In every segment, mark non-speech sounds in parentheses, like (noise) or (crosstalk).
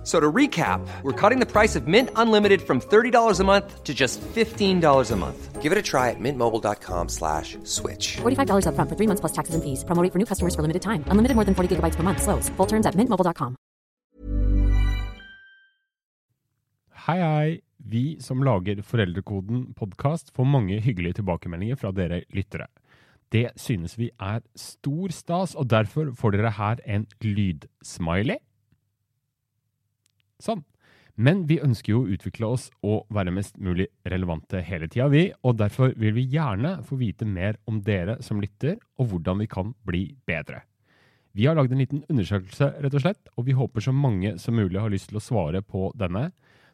F- So to recap, we're cutting the price of Mint Unlimited from $30 a month to just $15 a month. Give it a try at mintmobile.com slash switch. $45 upfront for three months plus taxes and fees. Promo rate for new customers for limited time. Unlimited more than 40 gigabytes per month. Slows. Full terms at mintmobile.com. Hei, hei. Vi som lager Foreldrekoden podkast får mange hyggelige tilbakemeldinger fra dere lyttere. Det synes vi er stor stas, og derfor får dere her en lydsmiley. Sånn. Men vi ønsker jo å utvikle oss og være mest mulig relevante hele tida, vi. Og derfor vil vi gjerne få vite mer om dere som lytter, og hvordan vi kan bli bedre. Vi har lagd en liten undersøkelse, rett og slett, og vi håper så mange som mulig har lyst til å svare på denne.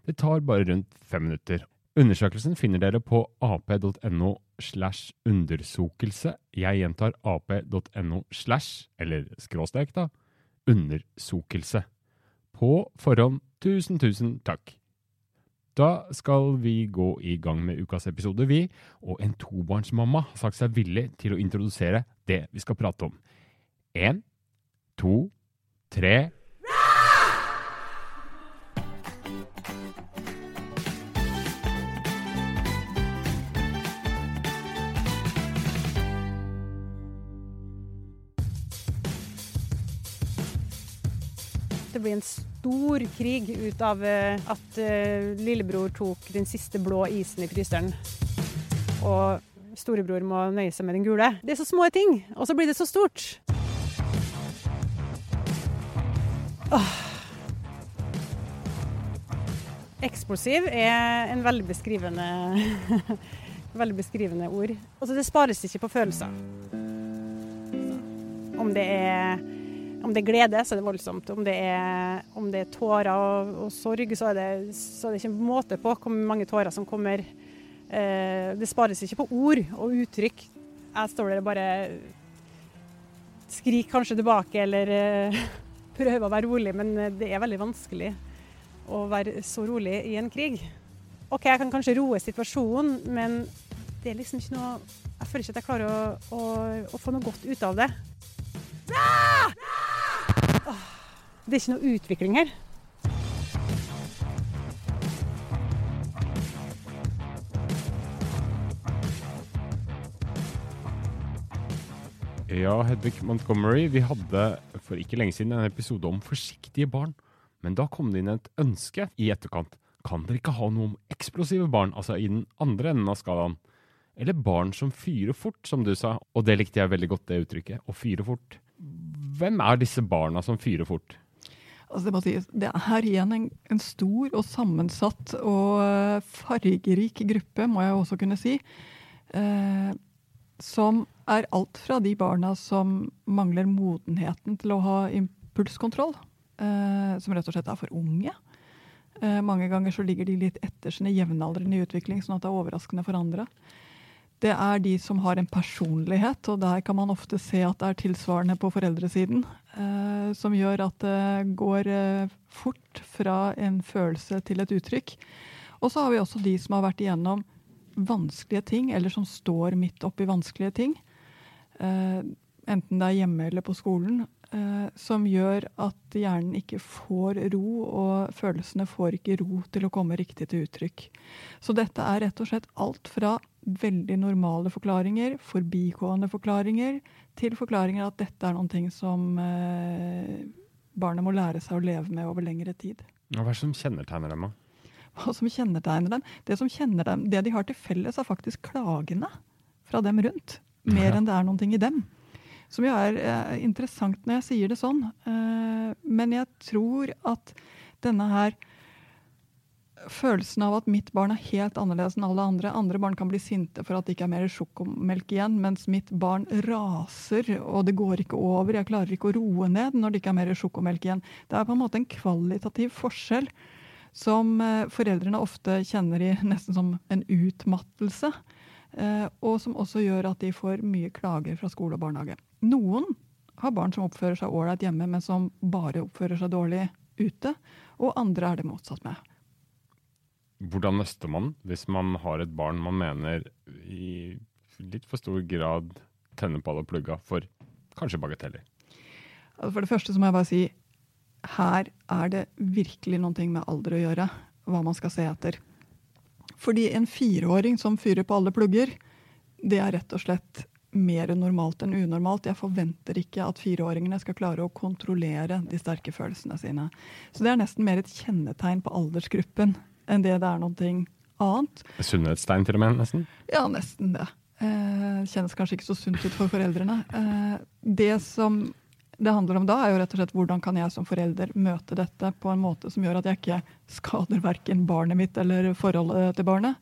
Det tar bare rundt fem minutter. Undersøkelsen finner dere på ap.no slash undersokelse. Jeg gjentar ap.no slash, eller skråstrek, da, undersokelse. På forhånd, tusen, tusen takk. Da skal vi gå i gang med ukas episode, vi, og en tobarnsmamma har sagt seg villig til å introdusere det vi skal prate om. En, to, tre Blir en stor krig ut av eh, at eh, lillebror tok den siste blå isen i fryseren. Og storebror må nøye seg med den gule. Det er så små ting, og så blir det så stort. Åh. Eksplosiv er en veldig beskrivende (laughs) veldig beskrivende ord. Altså, det spares ikke på følelser. Om det er om det er glede, så er det voldsomt. Om det er, om det er tårer og, og sorg, så er, det, så er det ikke en måte på hvor mange tårer som kommer. Eh, det spares ikke på ord og uttrykk. Jeg står der og bare skriker kanskje tilbake eller eh, (laughs) prøver å være rolig, men det er veldig vanskelig å være så rolig i en krig. OK, jeg kan kanskje roe situasjonen, men det er liksom ikke noe Jeg føler ikke at jeg klarer å, å, å få noe godt ut av det. Det er ikke noe utvikling her. Ja, Hedvig Montgomery, vi hadde for ikke lenge siden en episode om forsiktige barn. Men da kom det inn et ønske i etterkant. Kan dere ikke ha noe om eksplosive barn, altså i den andre enden av skalaen? Eller barn som fyrer fort, som du sa. Og det likte jeg veldig godt, det uttrykket. Å fyre fort. Hvem er disse barna som fyrer fort? Altså det, sies, det er igjen en, en stor og sammensatt og eh, fargerik gruppe, må jeg også kunne si. Eh, som er alt fra de barna som mangler modenheten til å ha impulskontroll. Eh, som rett og slett er for unge. Eh, mange ganger så ligger de litt etter sine jevnaldrende i utvikling, sånn at det er overraskende for andre. Det er de som har en personlighet, og der kan man ofte se at det er tilsvarende på foreldresiden. Eh, som gjør at det går eh, fort fra en følelse til et uttrykk. Og så har vi også de som har vært igjennom vanskelige ting, eller som står midt oppi vanskelige ting. Eh, enten det er hjemme eller på skolen. Eh, som gjør at hjernen ikke får ro, og følelsene får ikke ro til å komme riktig til uttrykk. Så dette er rett og slett alt fra veldig normale forklaringer, forbigående forklaringer, til forklaringer at dette er noen ting som eh, barnet må lære seg å leve med over lengre tid. Hva er det som kjennetegner dem? da? Hva som kjennetegner dem? Det som kjenner dem, det de har til felles, er faktisk klagene fra dem rundt. Mer Ja. enn det er noen ting i dem. Som jo er eh, interessant når jeg sier det sånn. Eh, men jeg tror at denne her følelsen av at mitt barn er helt annerledes enn alle andre. Andre barn kan bli sinte for at det ikke er mer sjokomelk igjen, mens mitt barn raser, og det går ikke over. Jeg klarer ikke å roe ned når det ikke er mer sjokomelk igjen. Det er på en måte en kvalitativ forskjell som eh, foreldrene ofte kjenner i nesten som en utmattelse. Eh, og som også gjør at de får mye klager fra skole og barnehage. Noen har barn som oppfører seg ålreit hjemme, men som bare oppfører seg dårlig ute. Og andre er det motsatt med. Hvordan nøster man hvis man har et barn man mener i litt for stor grad tenner på alle plugga for kanskje bagateller? For det første så må jeg bare si her er det virkelig noe med alder å gjøre, hva man skal se etter. Fordi en fireåring som fyrer på alle plugger, det er rett og slett mer normalt enn unormalt. Jeg forventer ikke at fireåringene skal klare å kontrollere de sterke følelsene sine. Så det er nesten mer et kjennetegn på aldersgruppen enn det det er noe annet. Sunnhetstegn til og med, nesten? Ja, nesten det. Eh, kjennes kanskje ikke så sunt ut for foreldrene. Eh, det som det handler om da, er jo rett og slett hvordan kan jeg som forelder møte dette på en måte som gjør at jeg ikke skader verken barnet mitt eller forholdet til barnet.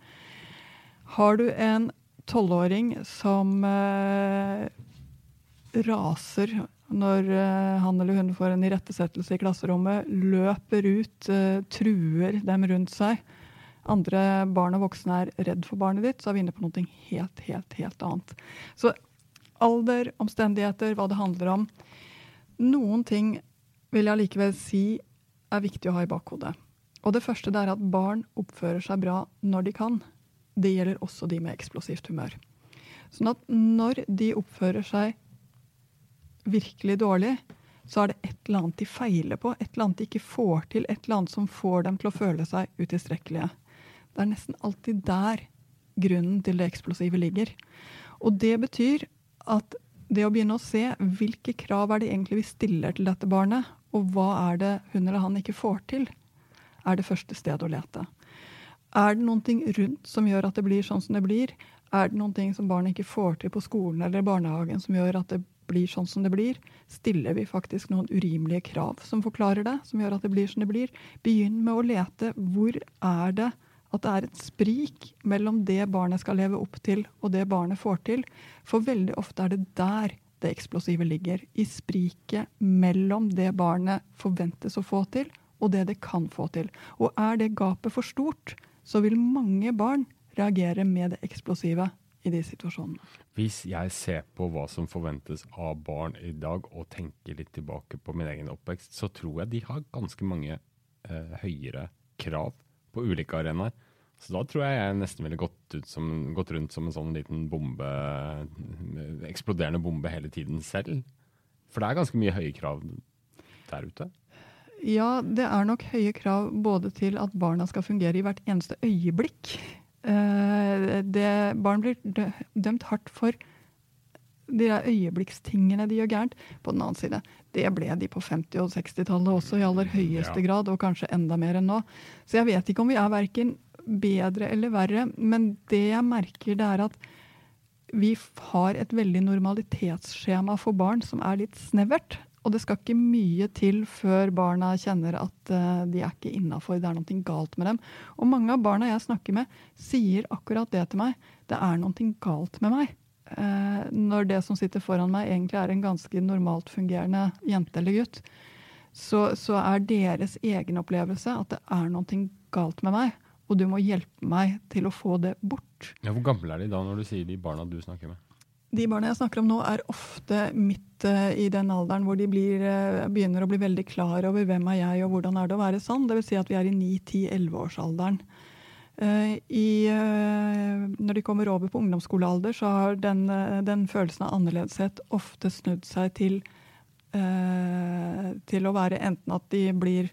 Har du en tolvåring som eh, raser når eh, han eller hun får en irettesettelse i klasserommet, løper ut, eh, truer dem rundt seg, andre barn og voksne er redd for barnet ditt, så er vi inne på noe helt, helt, helt annet. Så alder, omstendigheter, hva det handler om. Noen ting vil jeg likevel si er viktig å ha i bakhodet. Og det første det er at barn oppfører seg bra når de kan. Det gjelder også de med eksplosivt humør. Sånn at når de oppfører seg virkelig dårlig, så er det et eller annet de feiler på, et eller annet de ikke får til, et eller annet som får dem til å føle seg utilstrekkelige. Det er nesten alltid der grunnen til det eksplosive ligger. Og det betyr at det å begynne å se hvilke krav er det egentlig vi stiller til dette barnet, og hva er det hun eller han ikke får til, er det første stedet å lete. Er det noe rundt som gjør at det blir sånn som det blir? Er det noen ting som barnet ikke får til på skolen eller barnehagen som gjør at det blir sånn som det blir? Stiller vi faktisk noen urimelige krav som forklarer det, som gjør at det blir som det blir? Begynn med å lete. Hvor er det at det er et sprik mellom det barnet skal leve opp til, og det barnet får til? For veldig ofte er det der det eksplosive ligger. I spriket mellom det barnet forventes å få til, og det det kan få til. Og er det gapet for stort, så vil mange barn reagere med det eksplosive i de situasjonene. Hvis jeg ser på hva som forventes av barn i dag, og tenker litt tilbake på min egen oppvekst, så tror jeg de har ganske mange eh, høyere krav på ulike arenaer. Så da tror jeg jeg nesten ville gått, som, gått, rundt som en sånn liten bombe, eksploderende bombe hele tiden selv. For det er ganske mye høye krav der ute. Ja, det er nok høye krav både til at barna skal fungere i hvert eneste øyeblikk. Eh, det, barn blir dømt hardt for de der øyeblikkstingene de gjør gærent. På den annen side, det ble de på 50- og 60-tallet også i aller høyeste ja. grad, og kanskje enda mer enn nå. Så jeg vet ikke om vi er verken bedre eller verre, men det jeg merker, det er at vi har et veldig normalitetsskjema for barn som er litt snevert. Og det skal ikke mye til før barna kjenner at uh, de er ikke innafor, det er noe galt med dem. Og mange av barna jeg snakker med, sier akkurat det til meg. Det er noe galt med meg. Uh, når det som sitter foran meg, egentlig er en ganske normalt fungerende jente eller gutt, så, så er deres egen opplevelse at det er noe galt med meg. Og du må hjelpe meg til å få det bort. Ja, hvor gamle er de da, når du sier de barna du snakker med? De barna jeg snakker om nå, er ofte midt uh, i den alderen hvor de blir, uh, begynner å bli veldig klar over hvem er jeg og hvordan er det å være sann. Dvs. Si at vi er i 9-10-11-årsalderen. Uh, eh, når de kommer over på ungdomsskolealder, så har den, den følelsen av annerledeshet ofte snudd seg til, til å være enten at de blir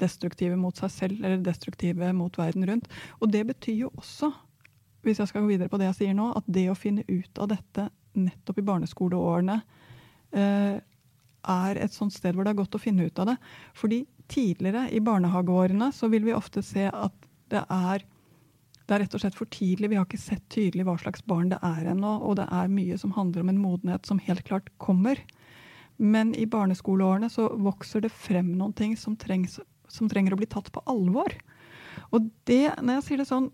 destruktive mot seg selv eller destruktive mot verden rundt. Og det betyr jo også hvis jeg skal gå videre på det jeg sier nå, at det å finne ut av dette nettopp i barneskoleårene eh, er et sånt sted hvor det er godt å finne ut av det. Fordi tidligere i barnehageårene så vil vi ofte se at det er det er rett og slett for tidlig. Vi har ikke sett tydelig hva slags barn det er ennå. Og det er mye som handler om en modenhet som helt klart kommer. Men i barneskoleårene så vokser det frem noen ting som, trengs, som trenger å bli tatt på alvor. Og det, når jeg sier det sånn,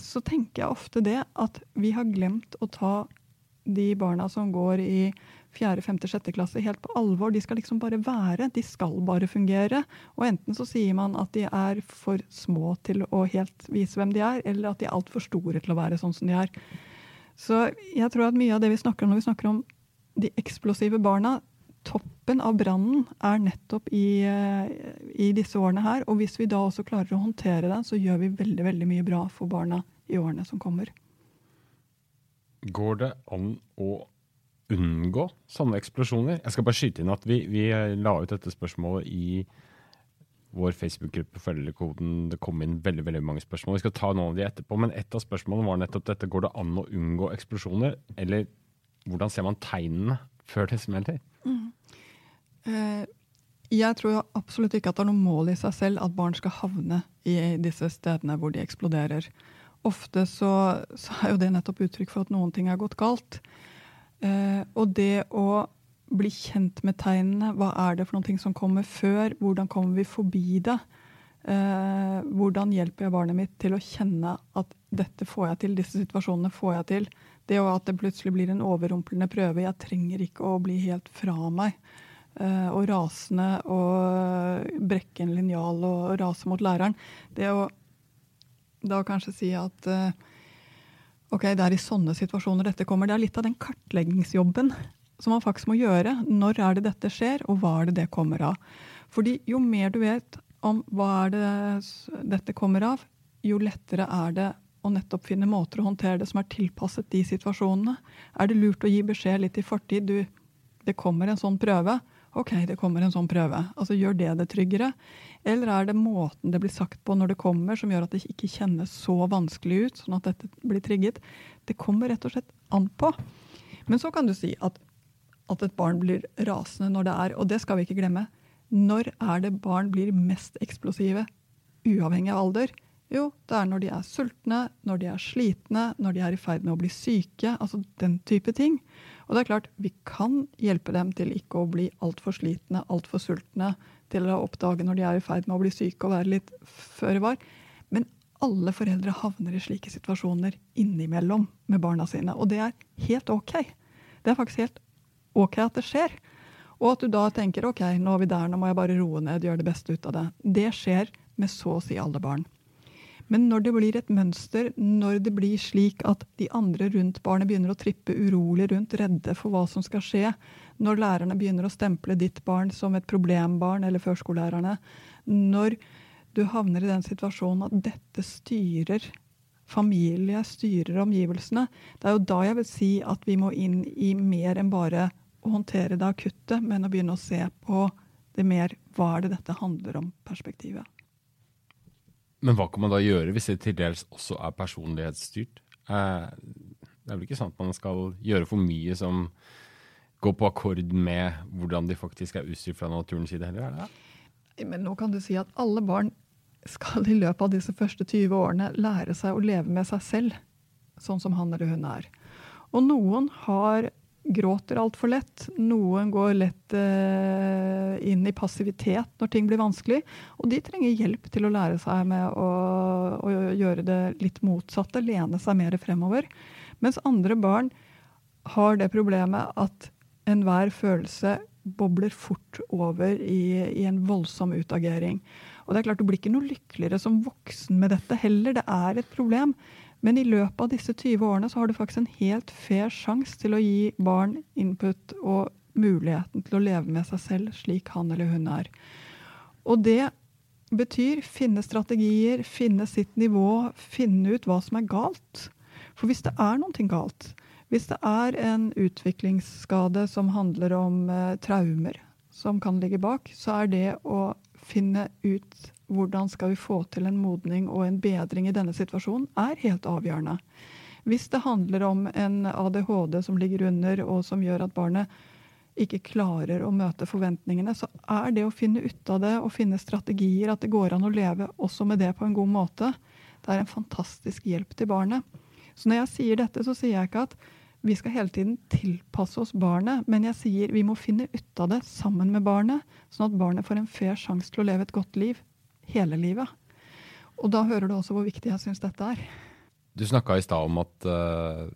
så tenker jeg ofte det at vi har glemt å ta de barna som går i 4., 5., 6. klasse helt på alvor. De skal liksom bare være. De skal bare fungere. Og enten så sier man at de er for små til å helt vise hvem de er, eller at de er altfor store til å være sånn som de er. Så jeg tror at mye av det vi snakker om når vi snakker om de eksplosive barna, toppen av brannen er nettopp i, eh, i disse årene her. Og hvis vi da også klarer å håndtere den, så gjør vi veldig, veldig mye bra for barna i årene som kommer. Går det an å unngå sånne eksplosjoner? Jeg skal bare skyte inn at vi, vi la ut dette spørsmålet i vår Facebook-gruppe Foreldrekoden. Det kom inn veldig veldig mange spørsmål. Vi skal ta noen av de etterpå, men et av spørsmålene var nettopp dette. Går det an å unngå eksplosjoner? Eller hvordan ser man tegnene før det smelter? Eh, Jeg tror absolutt ikke at det er noe mål i seg selv at barn skal havne i disse stedene hvor de eksploderer. Ofte så, så er jo det nettopp uttrykk for at noen ting er gått galt. Eh, og det å bli kjent med tegnene, hva er det for noen ting som kommer før, hvordan kommer vi forbi det? Eh, hvordan hjelper jeg barnet mitt til å kjenne at dette får jeg til, disse situasjonene får jeg til? Det å at det plutselig blir en overrumplende prøve, jeg trenger ikke å bli helt fra meg. Eh, og rasende og brekke en linjal og rase mot læreren. Det å da kanskje si at eh, ok, det er i sånne situasjoner dette kommer. Det er litt av den kartleggingsjobben som man faktisk må gjøre. Når er det dette skjer, og hva er det det kommer av? Fordi jo mer du vet om hva er det dette kommer av, jo lettere er det å nettopp finne måter å håndtere det som er tilpasset de situasjonene. Er det lurt å gi beskjed litt i fortid? Du, det kommer en sånn prøve. Ok, det kommer en sånn prøve. Altså Gjør det det tryggere? Eller er det måten det blir sagt på når det kommer, som gjør at det ikke kjennes så vanskelig ut, sånn at dette blir trigget? Det kommer rett og slett an på. Men så kan du si at, at et barn blir rasende når det er, og det skal vi ikke glemme, når er det barn blir mest eksplosive, uavhengig av alder? Jo, det er når de er sultne, når de er slitne, når de er i ferd med å bli syke. Altså den type ting. Og det er klart, vi kan hjelpe dem til ikke å bli altfor slitne, altfor sultne, til å oppdage når de er i ferd med å bli syke og være litt føre var. Men alle foreldre havner i slike situasjoner innimellom med barna sine. Og det er helt ok. Det er faktisk helt ok at det skjer. Og at du da tenker ok, nå er vi der, nå må jeg bare roe ned, gjøre det beste ut av det. Det skjer med så å si alle barn. Men når det blir et mønster, når det blir slik at de andre rundt barnet begynner å trippe urolig rundt, redde for hva som skal skje, når lærerne begynner å stemple ditt barn som et problembarn, eller førskolelærerne, når du havner i den situasjonen at dette styrer familie, styrer omgivelsene, det er jo da jeg vil si at vi må inn i mer enn bare å håndtere det akutte, men å begynne å se på det mer hva er det dette handler om, perspektivet. Men hva kan man da gjøre hvis det til dels også er personlighetsstyrt? Eh, det er vel ikke sant man skal gjøre for mye som går på akkord med hvordan de faktisk er utstyrt fra naturens side heller? er det? Men nå kan du si at alle barn skal i løpet av disse første 20 årene lære seg å leve med seg selv, sånn som han eller hun er. Og noen har gråter altfor lett. Noen går lett eh, inn i passivitet når ting blir vanskelig. Og de trenger hjelp til å lære seg med å, å gjøre det litt motsatte, lene seg mer fremover. Mens andre barn har det problemet at enhver følelse bobler fort over i, i en voldsom utagering. Og det er klart, Du blir ikke noe lykkeligere som voksen med dette heller. Det er et problem. Men i løpet av disse 20 årene så har du faktisk en helt fair sjanse til å gi barn input og muligheten til å leve med seg selv slik han eller hun er. Og det betyr finne strategier, finne sitt nivå, finne ut hva som er galt. For hvis det er noe galt, hvis det er en utviklingsskade som handler om eh, traumer som kan ligge bak, så er det å finne ut hvordan skal vi få til en modning og en bedring i denne situasjonen, er helt avgjørende. Hvis det handler om en ADHD som ligger under, og som gjør at barnet ikke klarer å møte forventningene, så er det å finne ut av det og finne strategier, at det går an å leve også med det på en god måte, det er en fantastisk hjelp til barnet. Så når jeg sier dette, så sier jeg ikke at vi skal hele tiden tilpasse oss barnet, men jeg sier vi må finne ut av det sammen med barnet, sånn at barnet får en fair sjanse til å leve et godt liv hele livet. Og da hører du også hvor viktig jeg syns dette er. Du snakka i stad om at uh,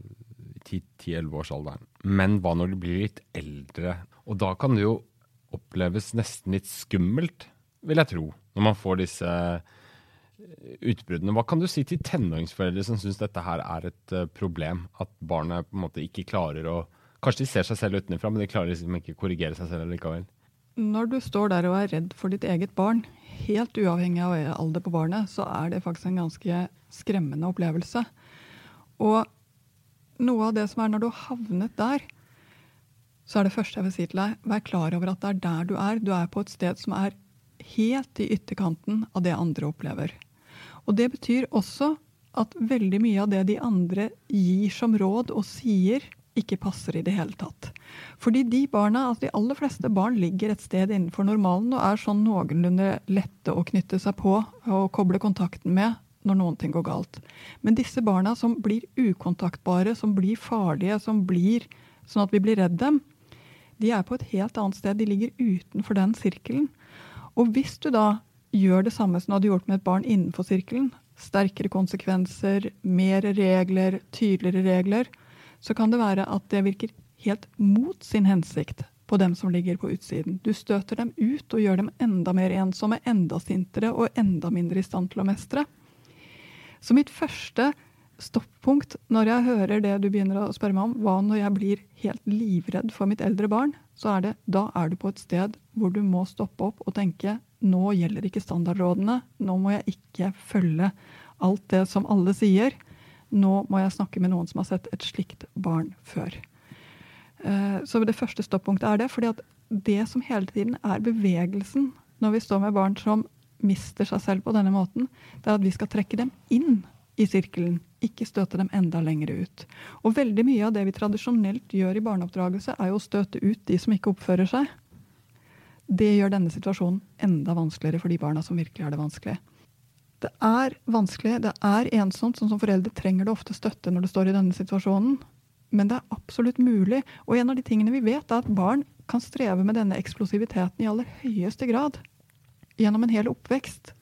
10-11-årsalderen. Men hva når du blir litt eldre? Og da kan det jo oppleves nesten litt skummelt, vil jeg tro, når man får disse utbruddene. Hva kan du si til tenåringsforeldre som syns dette her er et uh, problem? At barnet på en måte ikke klarer å Kanskje de ser seg selv utenfra, men de klarer liksom ikke korrigere seg selv likevel. Når du står der og er redd for ditt eget barn, helt uavhengig av alder på barnet, så er det faktisk en ganske skremmende opplevelse. Og noe av det som er når du har havnet der, så er det første jeg vil si til deg, vær klar over at det er der du er. Du er på et sted som er helt i ytterkanten av det andre opplever. Og det betyr også at veldig mye av det de andre gir som råd og sier, ikke passer i det hele tatt. Fordi de barna, altså de aller fleste barn ligger et sted innenfor normalen og er sånn noenlunde lette å knytte seg på og koble kontakten med når noen ting går galt. Men disse barna som blir ukontaktbare, som blir farlige, som blir sånn at vi blir redd dem, de er på et helt annet sted. De ligger utenfor den sirkelen. Og hvis du da gjør det samme som du hadde gjort med et barn innenfor sirkelen, sterkere konsekvenser, mer regler, tydeligere regler, så kan det være at det virker helt mot sin hensikt på dem som ligger på utsiden. Du støter dem ut og gjør dem enda mer ensomme, enda sintere og enda mindre i stand til å mestre. Så mitt første stoppunkt når jeg hører det du begynner å spørre meg om, hva når jeg blir helt livredd for mitt eldre barn, så er det da er du på et sted hvor du må stoppe opp og tenke nå gjelder ikke standardrådene, nå må jeg ikke følge alt det som alle sier. Nå må jeg snakke med noen som har sett et slikt barn før. Eh, så det første stoppunktet er det. fordi at det som hele tiden er bevegelsen når vi står med barn som mister seg selv på denne måten, det er at vi skal trekke dem inn i sirkelen, ikke støte dem enda lenger ut. Og veldig mye av det vi tradisjonelt gjør i barneoppdragelse, er jo å støte ut de som ikke oppfører seg. Det gjør denne situasjonen enda vanskeligere for de barna som virkelig har det vanskelig. Det er vanskelig, det er ensomt. Sånn som foreldre trenger det ofte støtte når det står i denne situasjonen. Men det er absolutt mulig. Og en av de tingene vi vet, er at barn kan streve med denne eksplosiviteten i aller høyeste grad. Gjennom en hel oppvekst.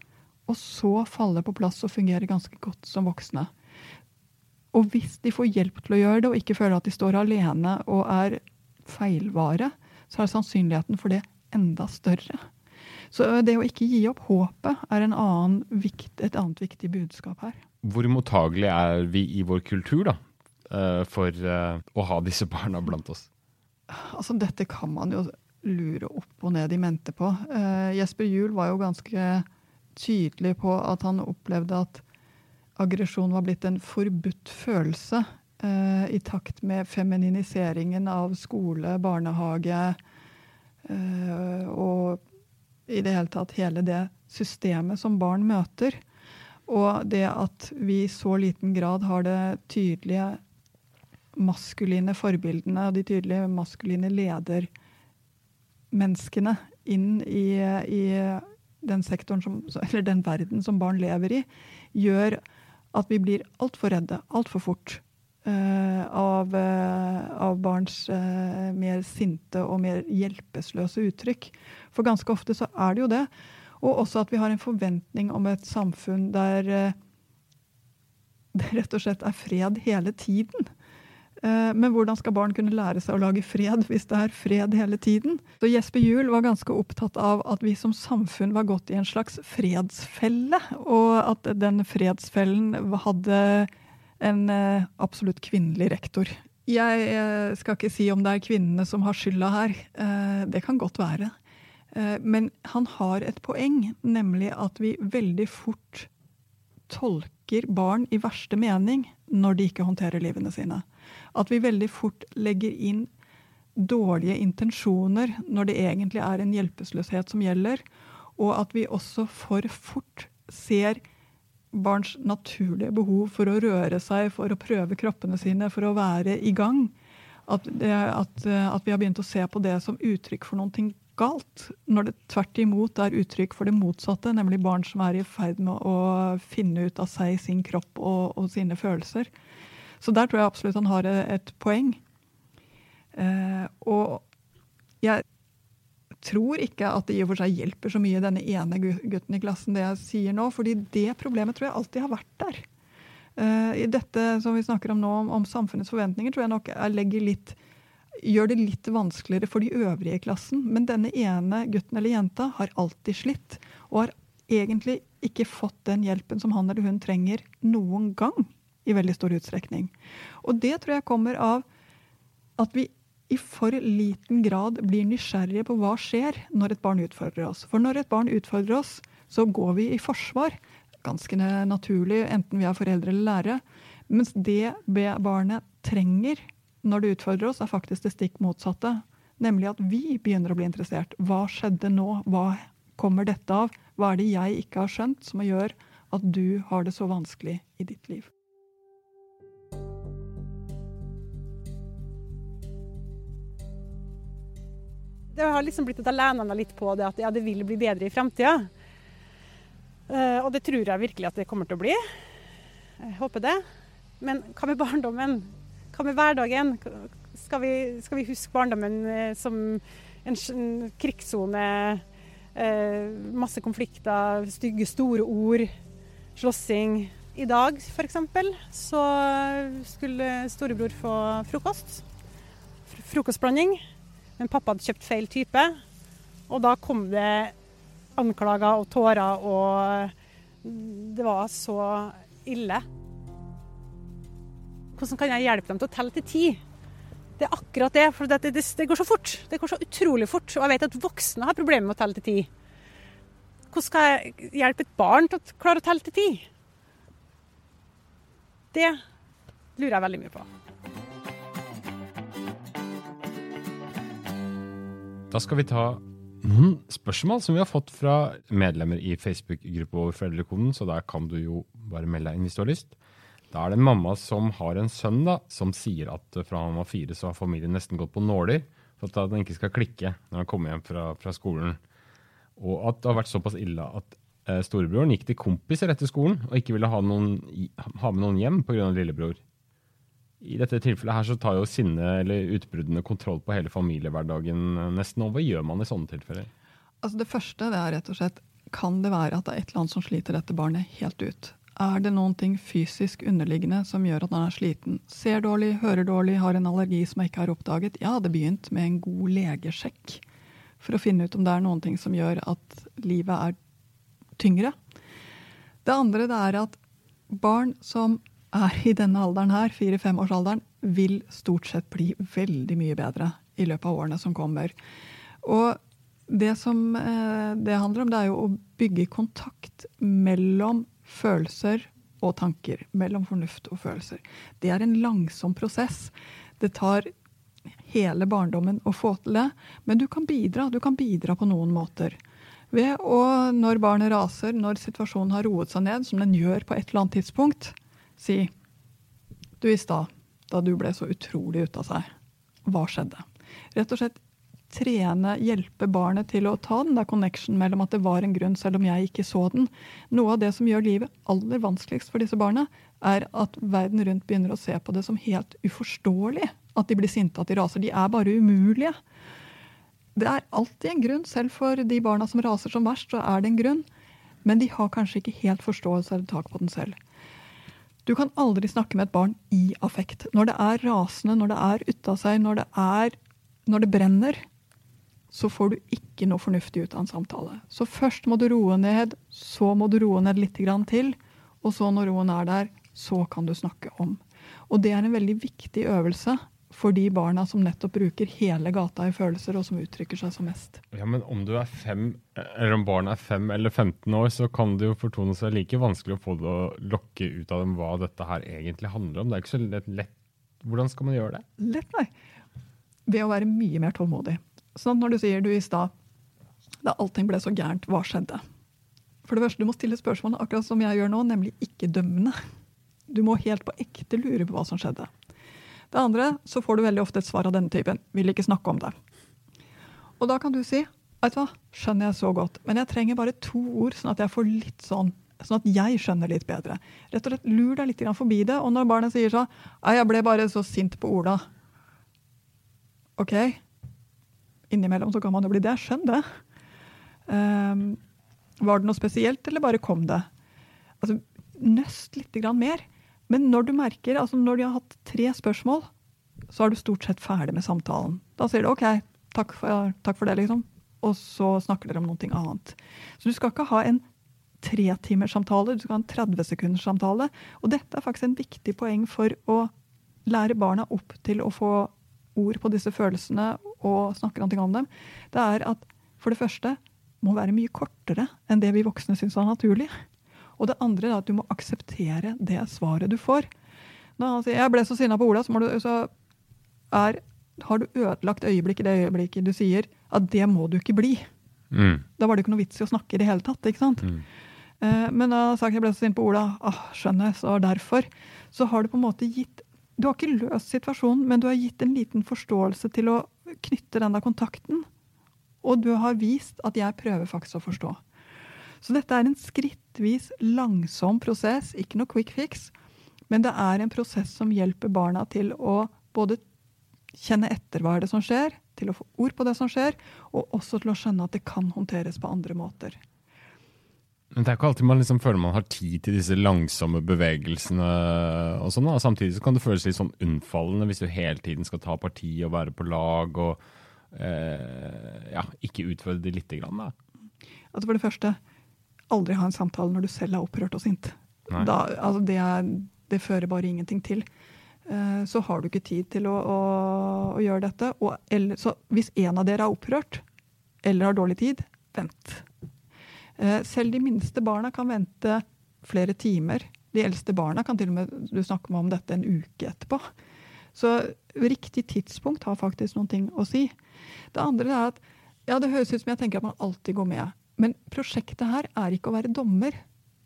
Og så falle på plass og fungere ganske godt som voksne. Og hvis de får hjelp til å gjøre det, og ikke føler at de står alene og er feilvare, så er sannsynligheten for det enda større. Så det å ikke gi opp håpet er annen vikt, et annet viktig budskap her. Hvor mottagelig er vi i vår kultur da, eh, for eh, å ha disse barna blant oss? Altså, dette kan man jo lure opp og ned i mente på. Uh, Jesper Juel var jo ganske tydelig på at han opplevde at aggresjon var blitt en forbudt følelse uh, i takt med femininiseringen av skole, barnehage uh, og i det hele tatt hele det systemet som barn møter. Og det at vi i så liten grad har det tydelige maskuline forbildene og de tydelige maskuline ledermenneskene inn i, i den som, den verden som barn lever i, gjør at vi blir altfor redde altfor fort av, uh, av, barns uh, mer sinte og mer hjelpeløse uttrykk. For ganske ofte så er det jo det. Og også at vi har en forventning om et samfunn der eh, (laughs) det rett og slett er fred hele tiden. Eh, men hvordan skal barn kunne lære seg å lage fred hvis det er fred hele tiden? Så Jesper Juel var ganske opptatt av at vi som samfunn var gått i en slags fredsfelle. Og at den fredsfellen hadde en eh, absolutt kvinnelig rektor. Jeg skal ikke si om det er kvinnene som har skylda her. Det kan godt være. Eh, men han har et poeng, nemlig at vi veldig fort tolker barn i verste mening når de ikke håndterer livene sine. At vi veldig fort legger inn dårlige intensjoner når det egentlig er en hjelpeløshet som gjelder. Og at vi også for fort ser barns naturlige behov for å røre seg, for å prøve kroppene sine, for å være i gang. At, at, at vi har begynt å se på det som uttrykk for noe galt, når det tvert imot er uttrykk for det motsatte, nemlig barn som er i ferd med å finne ut av seg, sin kropp og, og sine følelser. Så der tror jeg absolutt han har et poeng. Eh, og jeg tror ikke at det i og for seg hjelper så mye denne ene gutten i klassen, det jeg sier nå, fordi det problemet tror jeg alltid har vært der. Eh, I dette som vi snakker om nå, om, om samfunnets forventninger, tror jeg nok jeg litt gjør det litt vanskeligere for de øvrige i klassen. Men denne ene gutten eller jenta har alltid slitt, og har egentlig ikke fått den hjelpen som han eller hun trenger noen gang. I veldig stor utstrekning. Og det tror jeg kommer av at vi i for liten grad blir nysgjerrige på hva skjer når et barn utfordrer oss. For når et barn utfordrer oss, så går vi i forsvar. Ganske naturlig, enten vi er foreldre eller lærere. Mens det barnet trenger når det utfordrer oss, er faktisk det stikk motsatte. Nemlig at vi begynner å bli interessert. Hva skjedde nå? Hva kommer dette av? Hva er det jeg ikke har skjønt, som gjør at du har det så vanskelig i ditt liv? Det har liksom blitt at jeg lener meg litt på det at ja, det vil bli bedre i framtida. Uh, og det tror jeg virkelig at det kommer til å bli. Jeg håper det. Men hva med barndommen? Hva med hverdagen? Skal vi, skal vi huske barndommen uh, som en, krigssone? Uh, masse konflikter, stygge, store ord, slåssing. I dag f.eks. så skulle storebror få frokost. Frokostblanding. Men pappa hadde kjøpt feil type. Og da kom det anklager og tårer, og det var så ille. Hvordan kan jeg hjelpe dem til å telle til ti? Det er akkurat det. For det, det, det, går så fort. Det går så utrolig fort. Og jeg vet at voksne har problemer med å telle til ti. Hvordan skal jeg hjelpe et barn til å klare å telle til ti? Det lurer jeg veldig mye på. Da skal vi ta noen spørsmål som vi har fått fra medlemmer i Facebook-gruppa over Foreldrekoden, så der kan du jo bare melde deg inn hvis du har lyst. Da er det en mamma som har en sønn da, som sier at fra han var fire, så har familien nesten gått på nåler for at han ikke skal klikke når han kommer hjem fra, fra skolen. Og at det har vært såpass ille at eh, storebroren gikk til kompiser etter skolen og ikke ville ha, noen, ha med noen hjem pga. lillebror. I dette tilfellet her så tar jo sinne eller utbruddene kontroll på hele familiehverdagen eh, nesten. Og hva gjør man i sånne tilfeller? Altså Det første det er rett og slett kan det være at det er et eller annet som sliter dette barnet helt ut. Er det noen ting fysisk underliggende som gjør at han er sliten? Ser dårlig, hører dårlig, har en allergi som jeg ikke har oppdaget? Ja, det begynt med en god legesjekk for å finne ut om det er noen ting som gjør at livet er tyngre. Det andre det er at barn som er i denne alderen her, fire-femårsalderen, vil stort sett bli veldig mye bedre i løpet av årene som kommer. Og det som eh, det handler om, det er jo å bygge kontakt mellom følelser og tanker. Mellom fornuft og følelser. Det er en langsom prosess. Det tar hele barndommen å få til det, men du kan bidra. Du kan bidra på noen måter. Ved å, når barnet raser, når situasjonen har roet seg ned, som den gjør på et eller annet tidspunkt, si Du, i stad, da du ble så utrolig ute av seg, hva skjedde? Rett og slett trene, hjelpe barnet til å ta den der connection mellom at det var en grunn, selv om jeg ikke så den. Noe av det som gjør livet aller vanskeligst for disse barna, er at verden rundt begynner å se på det som helt uforståelig at de blir sinte, at de raser. De er bare umulige. Det er alltid en grunn. Selv for de barna som raser som verst, så er det en grunn. Men de har kanskje ikke helt forståelse eller tak på den selv. Du kan aldri snakke med et barn i affekt. Når det er rasende, når det er ute av seg, når det, er, når det brenner, så får du ikke noe fornuftig ut av en samtale. Så først må du roe ned, så må du roe ned litt til, og så når roen er der, så kan du snakke om. Og det er en veldig viktig øvelse for de barna som nettopp bruker hele gata i følelser, og som uttrykker seg som mest. Ja, Men om du er fem, eller om barnet er fem eller 15 år, så kan det jo fortone seg like vanskelig å få det å lokke ut av dem hva dette her egentlig handler om. Det er ikke så lett. lett. Hvordan skal man gjøre det? Lett, nei. Ved å være mye mer tålmodig. Sånn at når du sier du i stad da allting ble så gærent, hva skjedde? For det første, Du må stille spørsmålene akkurat som jeg gjør nå, nemlig ikke dømmende. Du må helt på ekte lure på hva som skjedde. Det andre, så får du veldig ofte et svar av denne typen. Vil ikke snakke om det. Og da kan du si vet du hva, skjønner jeg så godt, men jeg trenger bare to ord, sånn at jeg får litt sånn Sånn at jeg skjønner litt bedre. Rett og slett Lur deg litt forbi det. Og når barnet sier sånn Jeg ble bare så sint på Ola. OK. Innimellom så kan man jo bli det. Skjønn det. Um, var det noe spesielt, eller bare kom det? Altså, Nøst litt mer. Men når du merker, altså når de har hatt tre spørsmål, så er du stort sett ferdig med samtalen. Da sier du OK, takk for, takk for det, liksom. Og så snakker dere om noe annet. Så du skal ikke ha en tretimerssamtale, du skal ha en 30 sekunders samtale. Og dette er faktisk en viktig poeng for å lære barna opp til å få ord på disse følelsene og snakke noe om dem, det er at for det første må være mye kortere enn det vi voksne syns er naturlig. Og det andre er at du må akseptere det svaret du får. Når han sier 'jeg ble så sinna på Ola', så, du, så er, har du ødelagt øyeblikk i det øyeblikket du sier at det må du ikke bli. Mm. Da var det ikke noe vits i å snakke i det hele tatt. ikke sant? Mm. Eh, men da han sagt jeg ble så sint på Ola, ah, skjønner, så derfor. Så har du på en måte gitt Du har ikke løst situasjonen, men du har gitt en liten forståelse til å knytte den der kontakten. Og du har vist at jeg prøver faktisk å forstå. Så dette er en skrittvis, langsom prosess, ikke noe quick fix. Men det er en prosess som hjelper barna til å både kjenne etter hva er det som skjer, til å få ord på det som skjer, og også til å skjønne at det kan håndteres på andre måter. Men det er ikke alltid man liksom føler man har tid til disse langsomme bevegelsene. og sånn. Og Samtidig så kan det føles litt sånn unnfallende hvis du hele tiden skal ta parti og være på lag og eh, ja, ikke utfordre det lite grann. da. Altså For det første, aldri ha en samtale når du selv er opprørt og sint. Da, altså det, er, det fører bare ingenting til. Eh, Så har du ikke tid til å, å, å gjøre dette. Og, eller, så hvis en av dere er opprørt eller har dårlig tid, vent. Eh, Selv de minste barna kan vente flere timer. De eldste barna kan til og med du snakker om dette en uke etterpå. Så riktig tidspunkt har faktisk noen ting å si. Det andre er at ja, det høres ut som jeg tenker at man alltid går med. Men prosjektet her er ikke å være dommer.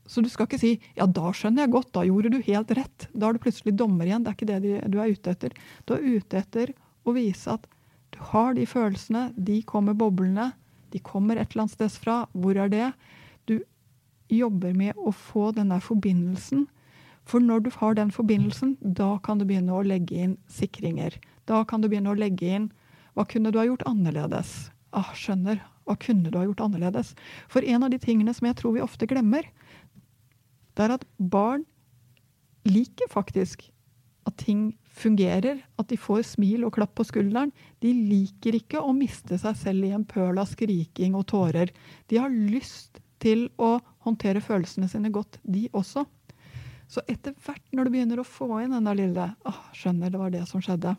Så du skal ikke si ja, da skjønner jeg godt, da gjorde du helt rett. Da er du plutselig dommer igjen. Det er ikke det du er ute etter. Du er ute etter å vise at du har de følelsene, de kommer boblende, de kommer et eller annet sted fra. Hvor er det? Du jobber med å få den der forbindelsen. For når du har den forbindelsen, da kan du begynne å legge inn sikringer. Da kan du begynne å legge inn hva kunne du ha gjort annerledes? Ah, skjønner. Hva kunne du ha gjort annerledes? For en av de tingene som jeg tror vi ofte glemmer, det er at barn liker faktisk at ting fungerer, at de får smil og klapp på skulderen. De liker ikke å miste seg selv i en pøl av skriking og tårer. De har lyst til å håndtere følelsene sine godt, de også. Så etter hvert når du begynner å få inn den der lille ah, 'Skjønner, det var det som skjedde'.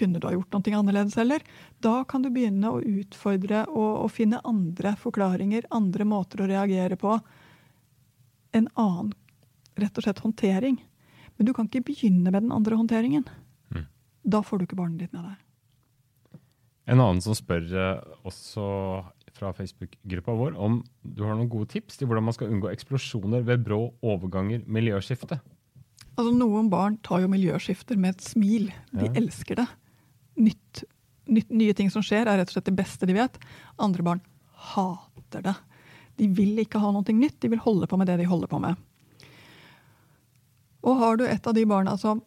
Kunne du ha gjort noe annerledes, eller? Da kan du begynne å utfordre og, og finne andre forklaringer, andre måter å reagere på. En annen, rett og slett, håndtering. Men du kan ikke begynne med den andre håndteringen. Mm. Da får du ikke barnet ditt med deg. En annen som spør eh, også fra Facebook-gruppa vår om du har noen gode tips til hvordan man skal unngå eksplosjoner ved brå overganger, miljøskifte. Altså, noen barn tar jo miljøskifter med et smil. De Ja. elsker det. Nytt, nytt, nye ting som skjer, er rett og slett det beste de vet. Andre barn hater det. De vil ikke ha noe nytt, de vil holde på med det de holder på med. Og har du et av de barna som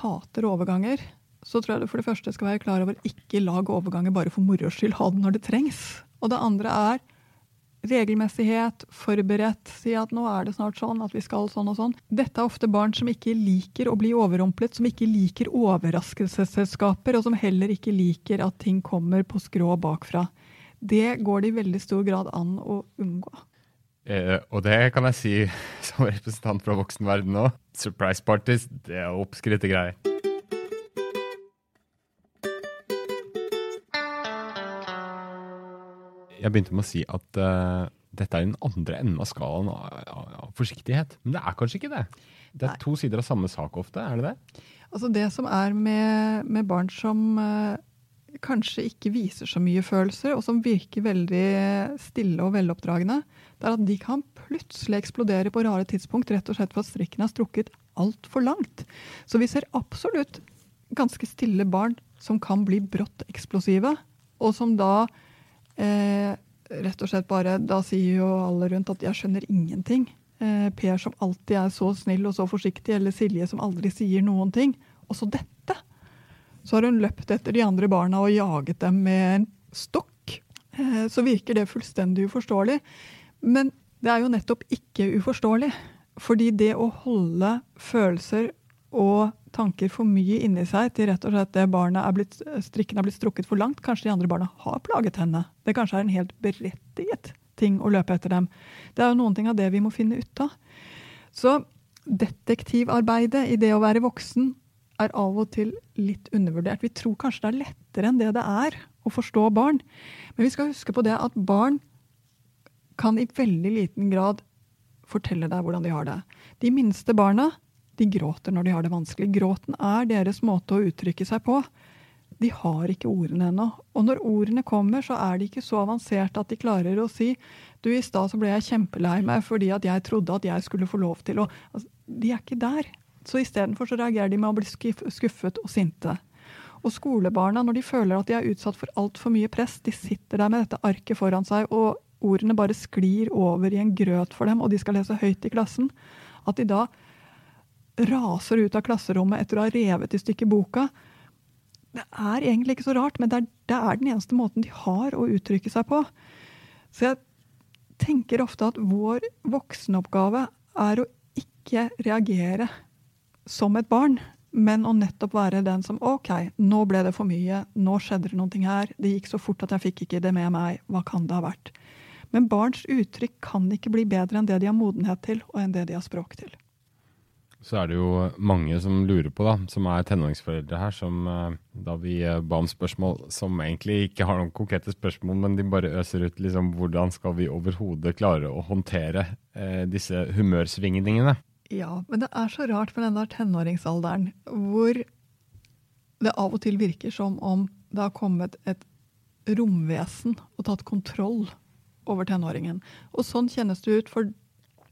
hater overganger, så tror jeg du for det første skal være klar over ikke lag overganger bare for moro skyld. Ha den når det trengs. Og det andre er regelmessighet, forberedt. Si at nå er det snart sånn at vi skal sånn og sånn. Dette er ofte barn som ikke liker å bli overrumplet, som ikke liker overraskelsesselskaper, og som heller ikke liker at ting kommer på skrå bakfra. Det går det i veldig stor grad an å unngå. Eh, og det kan jeg si (laughs) som representant fra voksenverdenen nå. Surprise parties, det er oppskrytte greier. Jeg begynte med å si at uh, dette er den andre enden av skalaen av, forsiktighet. Men det er kanskje ikke det. Det er Nei. to sider av samme sak ofte, er det det? Altså det som er med, med barn som uh, kanskje ikke viser så mye følelser, og som virker veldig stille og veloppdragne, det er at de kan plutselig eksplodere på rare tidspunkt, rett og slett for at strikken har strukket altfor langt. Så vi ser absolutt ganske stille barn som kan bli brått eksplosive, og som da eh, rett og slett bare Da sier jo alle rundt at 'jeg skjønner ingenting'. Eh, per som alltid er så snill og så forsiktig, eller Silje som aldri sier noen ting. Og så dette! Så har hun løpt etter de andre barna og jaget dem med en stokk. Eh, så virker det fullstendig uforståelig. Men det er jo nettopp ikke uforståelig. Fordi det å holde følelser og tanker for mye inni seg til rett og slett det barnet er blitt, strikken er blitt strukket for langt, kanskje de andre barna har plaget henne. Det kanskje er en helt berettiget ting å løpe etter dem. Det er jo noen ting av det vi må finne ut av. Så detektivarbeidet i det å være voksen er av og til litt undervurdert. Vi tror kanskje det er lettere enn det det er å forstå barn. Men vi skal huske på det at barn kan i veldig liten grad fortelle deg hvordan de har det. De minste barna de gråter når de har det vanskelig. Gråten er deres måte å uttrykke seg på. De har ikke ordene ennå. Og når ordene kommer, så er de ikke så avanserte at de klarer å si du, i stad så ble jeg kjempelei meg fordi at jeg trodde at jeg skulle få lov til å altså, De er ikke der. Så istedenfor så reagerer de med å bli skuffet og sinte. Og skolebarna, når de føler at de er utsatt for altfor mye press, de sitter der med dette arket foran seg, og ordene bare sklir over i en grøt for dem, og de skal lese høyt i klassen, at de da raser ut av klasserommet etter å ha revet i stykker boka. Det er egentlig ikke så rart, men det er, det er den eneste måten de har å uttrykke seg på. Så jeg tenker ofte at vår voksenoppgave er å ikke reagere som et barn, men å nettopp være den som OK, nå ble det for mye, nå skjedde det noe her, det gikk så fort at jeg fikk ikke det med meg, hva kan det ha vært? Men barns uttrykk kan ikke bli bedre enn det de har modenhet til, og enn det de har språk til. Så er det jo mange som lurer på, da, som er tenåringsforeldre her, som eh, da vi eh, ba om spørsmål som egentlig ikke har noen konkrete spørsmål, men de bare øser ut liksom hvordan skal vi overhodet klare å håndtere eh, disse humørsvingningene. Ja, men det er så rart med den der tenåringsalderen hvor det av og til virker som om det har kommet et romvesen og tatt kontroll over tenåringen. Og sånn kjennes det ut for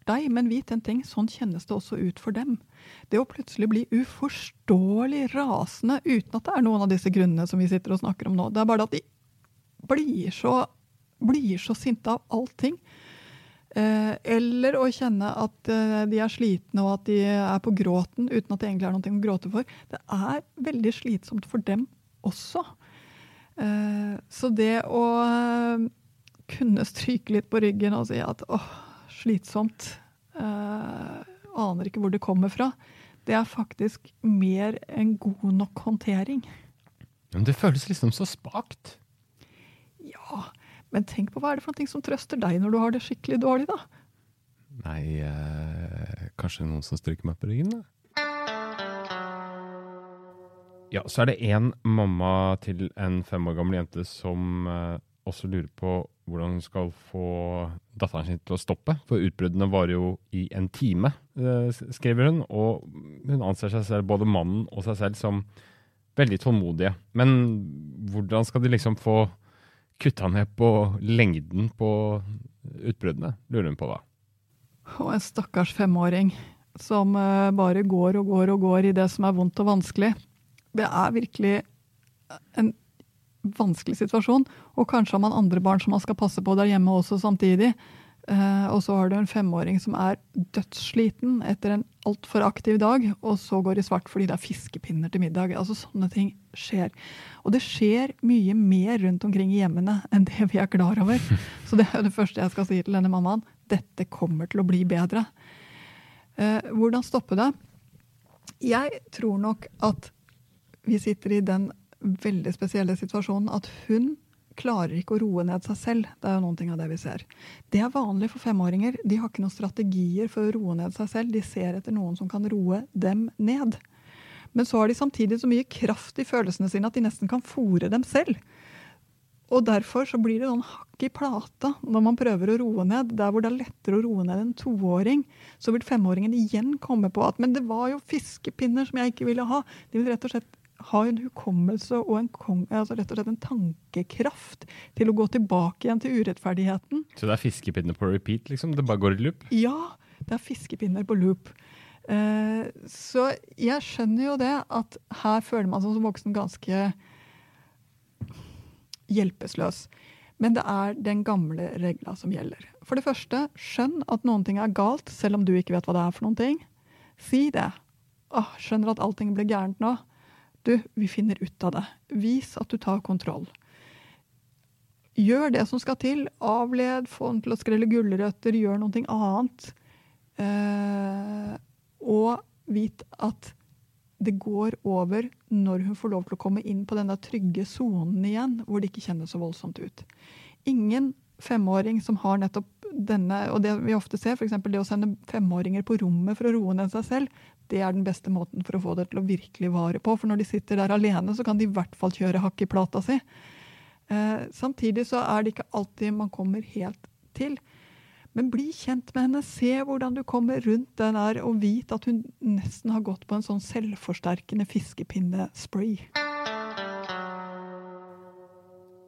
deg, men vit en ting, sånn kjennes det også ut for dem. Det å plutselig bli uforståelig rasende uten at det er noen av disse grunnene som vi sitter og snakker om nå. Det er bare at de blir så, blir så sinte av allting. Eh, eller å kjenne at eh, de er slitne og at de er på gråten uten at det egentlig er noe å gråte for. Det er veldig slitsomt for dem også. Eh, så det å kunne stryke litt på ryggen og si at åh, slitsomt, aner ikke hvor det kommer fra, det er faktisk mer enn god nok håndtering. Men det føles liksom så spakt. Ja, men tenk på hva er det for noe som trøster deg når du har det skikkelig dårlig, da? Nei, eh, kanskje noen som stryker meg på ryggen, da? Ja, så er det én mamma til en fem år gammel jente som eh, også lurer på hvordan hun skal få datteren sin til å stoppe. For utbruddene varer jo i en time, eh, skriver hun. Og hun anser seg selv, både mannen og seg selv, som veldig tålmodige. Men hvordan skal de liksom få kutta ned på lengden på utbruddene, lurer hun på da. Og en stakkars femåring som eh, bare går og går og går i det som er vondt og vanskelig. Det er virkelig en vanskelig situasjon. Og kanskje har man andre barn som man skal passe på der hjemme også samtidig. Uh, og så har du en femåring som er dødssliten etter en altfor aktiv dag, og så går i svart fordi det er fiskepinner til middag. Altså Sånne ting skjer. Og det skjer mye mer rundt omkring i hjemmene enn det vi er klar over. (laughs) Så det er det første jeg skal si til denne mammaen. Dette kommer til å bli bedre. Uh, hvordan stoppe det? Jeg tror nok at vi sitter i den veldig spesielle situasjonen at hun klarer ikke å roe ned seg selv. Det er jo noen ting av det vi ser. Det er vanlig for femåringer. De har ikke noen strategier for å roe ned seg selv. De ser etter noen som kan roe dem ned. Men så har de samtidig så mye kraft i følelsene sine at de nesten kan fòre dem selv. Og derfor så blir det noen hakk i plata når man prøver å roe ned. Der hvor det er lettere å roe ned en toåring, så vil femåringen igjen komme på at men det var jo fiskepinner som jeg ikke ville ha. De vil rett og slett ha en hukommelse og en, altså rett og slett en tankekraft til å gå tilbake igjen til urettferdigheten. Så det er fiskepinner på repeat, liksom? Det bare går i loop? Ja, det er fiskepinner på loop. Eh, så jeg skjønner jo det at her føler man seg som voksen ganske hjelpeløs. Men det er den gamle regla som gjelder. For det første, skjønn at noen ting er galt, selv om du ikke vet hva det er for noen ting. Si det. Åh, skjønner at allting blir gærent nå. Du, vi finner ut av det. Vis at du tar kontroll. Gjør det som skal til. Avled, få den til å skrelle gulrøtter, gjør noe annet. Eh, og vit at det går over når hun får lov til å komme inn på den der trygge sonen igjen, hvor det ikke kjennes så voldsomt ut. Ingen femåring som har nettopp denne, og det vi ofte ser, f.eks. det å sende femåringer på rommet for å roe ned seg selv, det er den beste måten for å få det til å virkelig vare på. For når de sitter der alene, så kan de i hvert fall kjøre hakk i plata si. Eh, samtidig så er det ikke alltid man kommer helt til. Men bli kjent med henne, se hvordan du kommer rundt den der, og vit at hun nesten har gått på en sånn selvforsterkende fiskepinne-spray.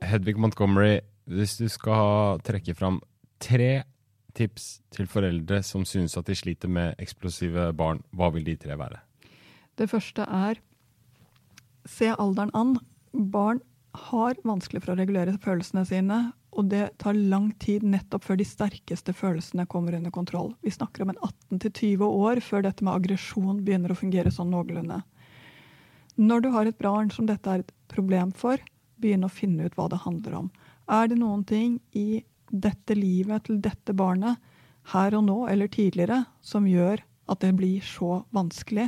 Hedvig Montgomery, hvis du skal trekke fram tre tips til foreldre som synes at de sliter med eksplosive barn, hva vil de tre være? Det første er se alderen an. Barn har vanskelig for å regulere følelsene sine, og det tar lang tid nettopp før de sterkeste følelsene kommer under kontroll. Vi snakker om en 18-20 år før dette med aggresjon begynner å fungere sånn noenlunde. Når du har et barn som dette er et problem for, begynn å finne ut hva det handler om. Er det noen ting i dette livet til dette barnet, her og nå eller tidligere, som gjør at det blir så vanskelig?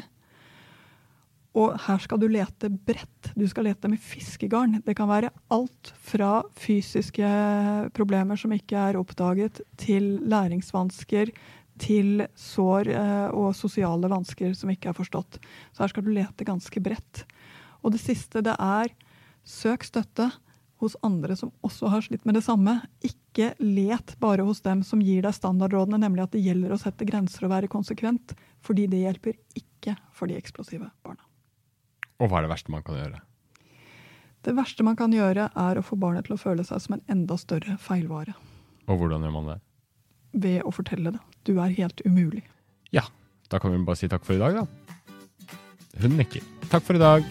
Og her skal du lete bredt. Du skal lete med fiskegarn. Det kan være alt fra fysiske problemer som ikke er oppdaget, til læringsvansker, til sår eh, og sosiale vansker som ikke er forstått. Så her skal du lete ganske bredt. Og det siste det er søk støtte hos andre som også har slitt med det samme. Ikke let bare hos dem som gir deg standardrådene, nemlig at det gjelder å sette grenser og være konsekvent, fordi det hjelper ikke for de eksplosive barna. Og hva er det verste man kan gjøre? Det verste man kan gjøre, er å få barnet til å føle seg som en enda større feilvare. Og hvordan gjør man det? Ved å fortelle det. Du er helt umulig. Ja, da kan vi bare si takk for i dag, da. Hun nikker. Takk for i dag.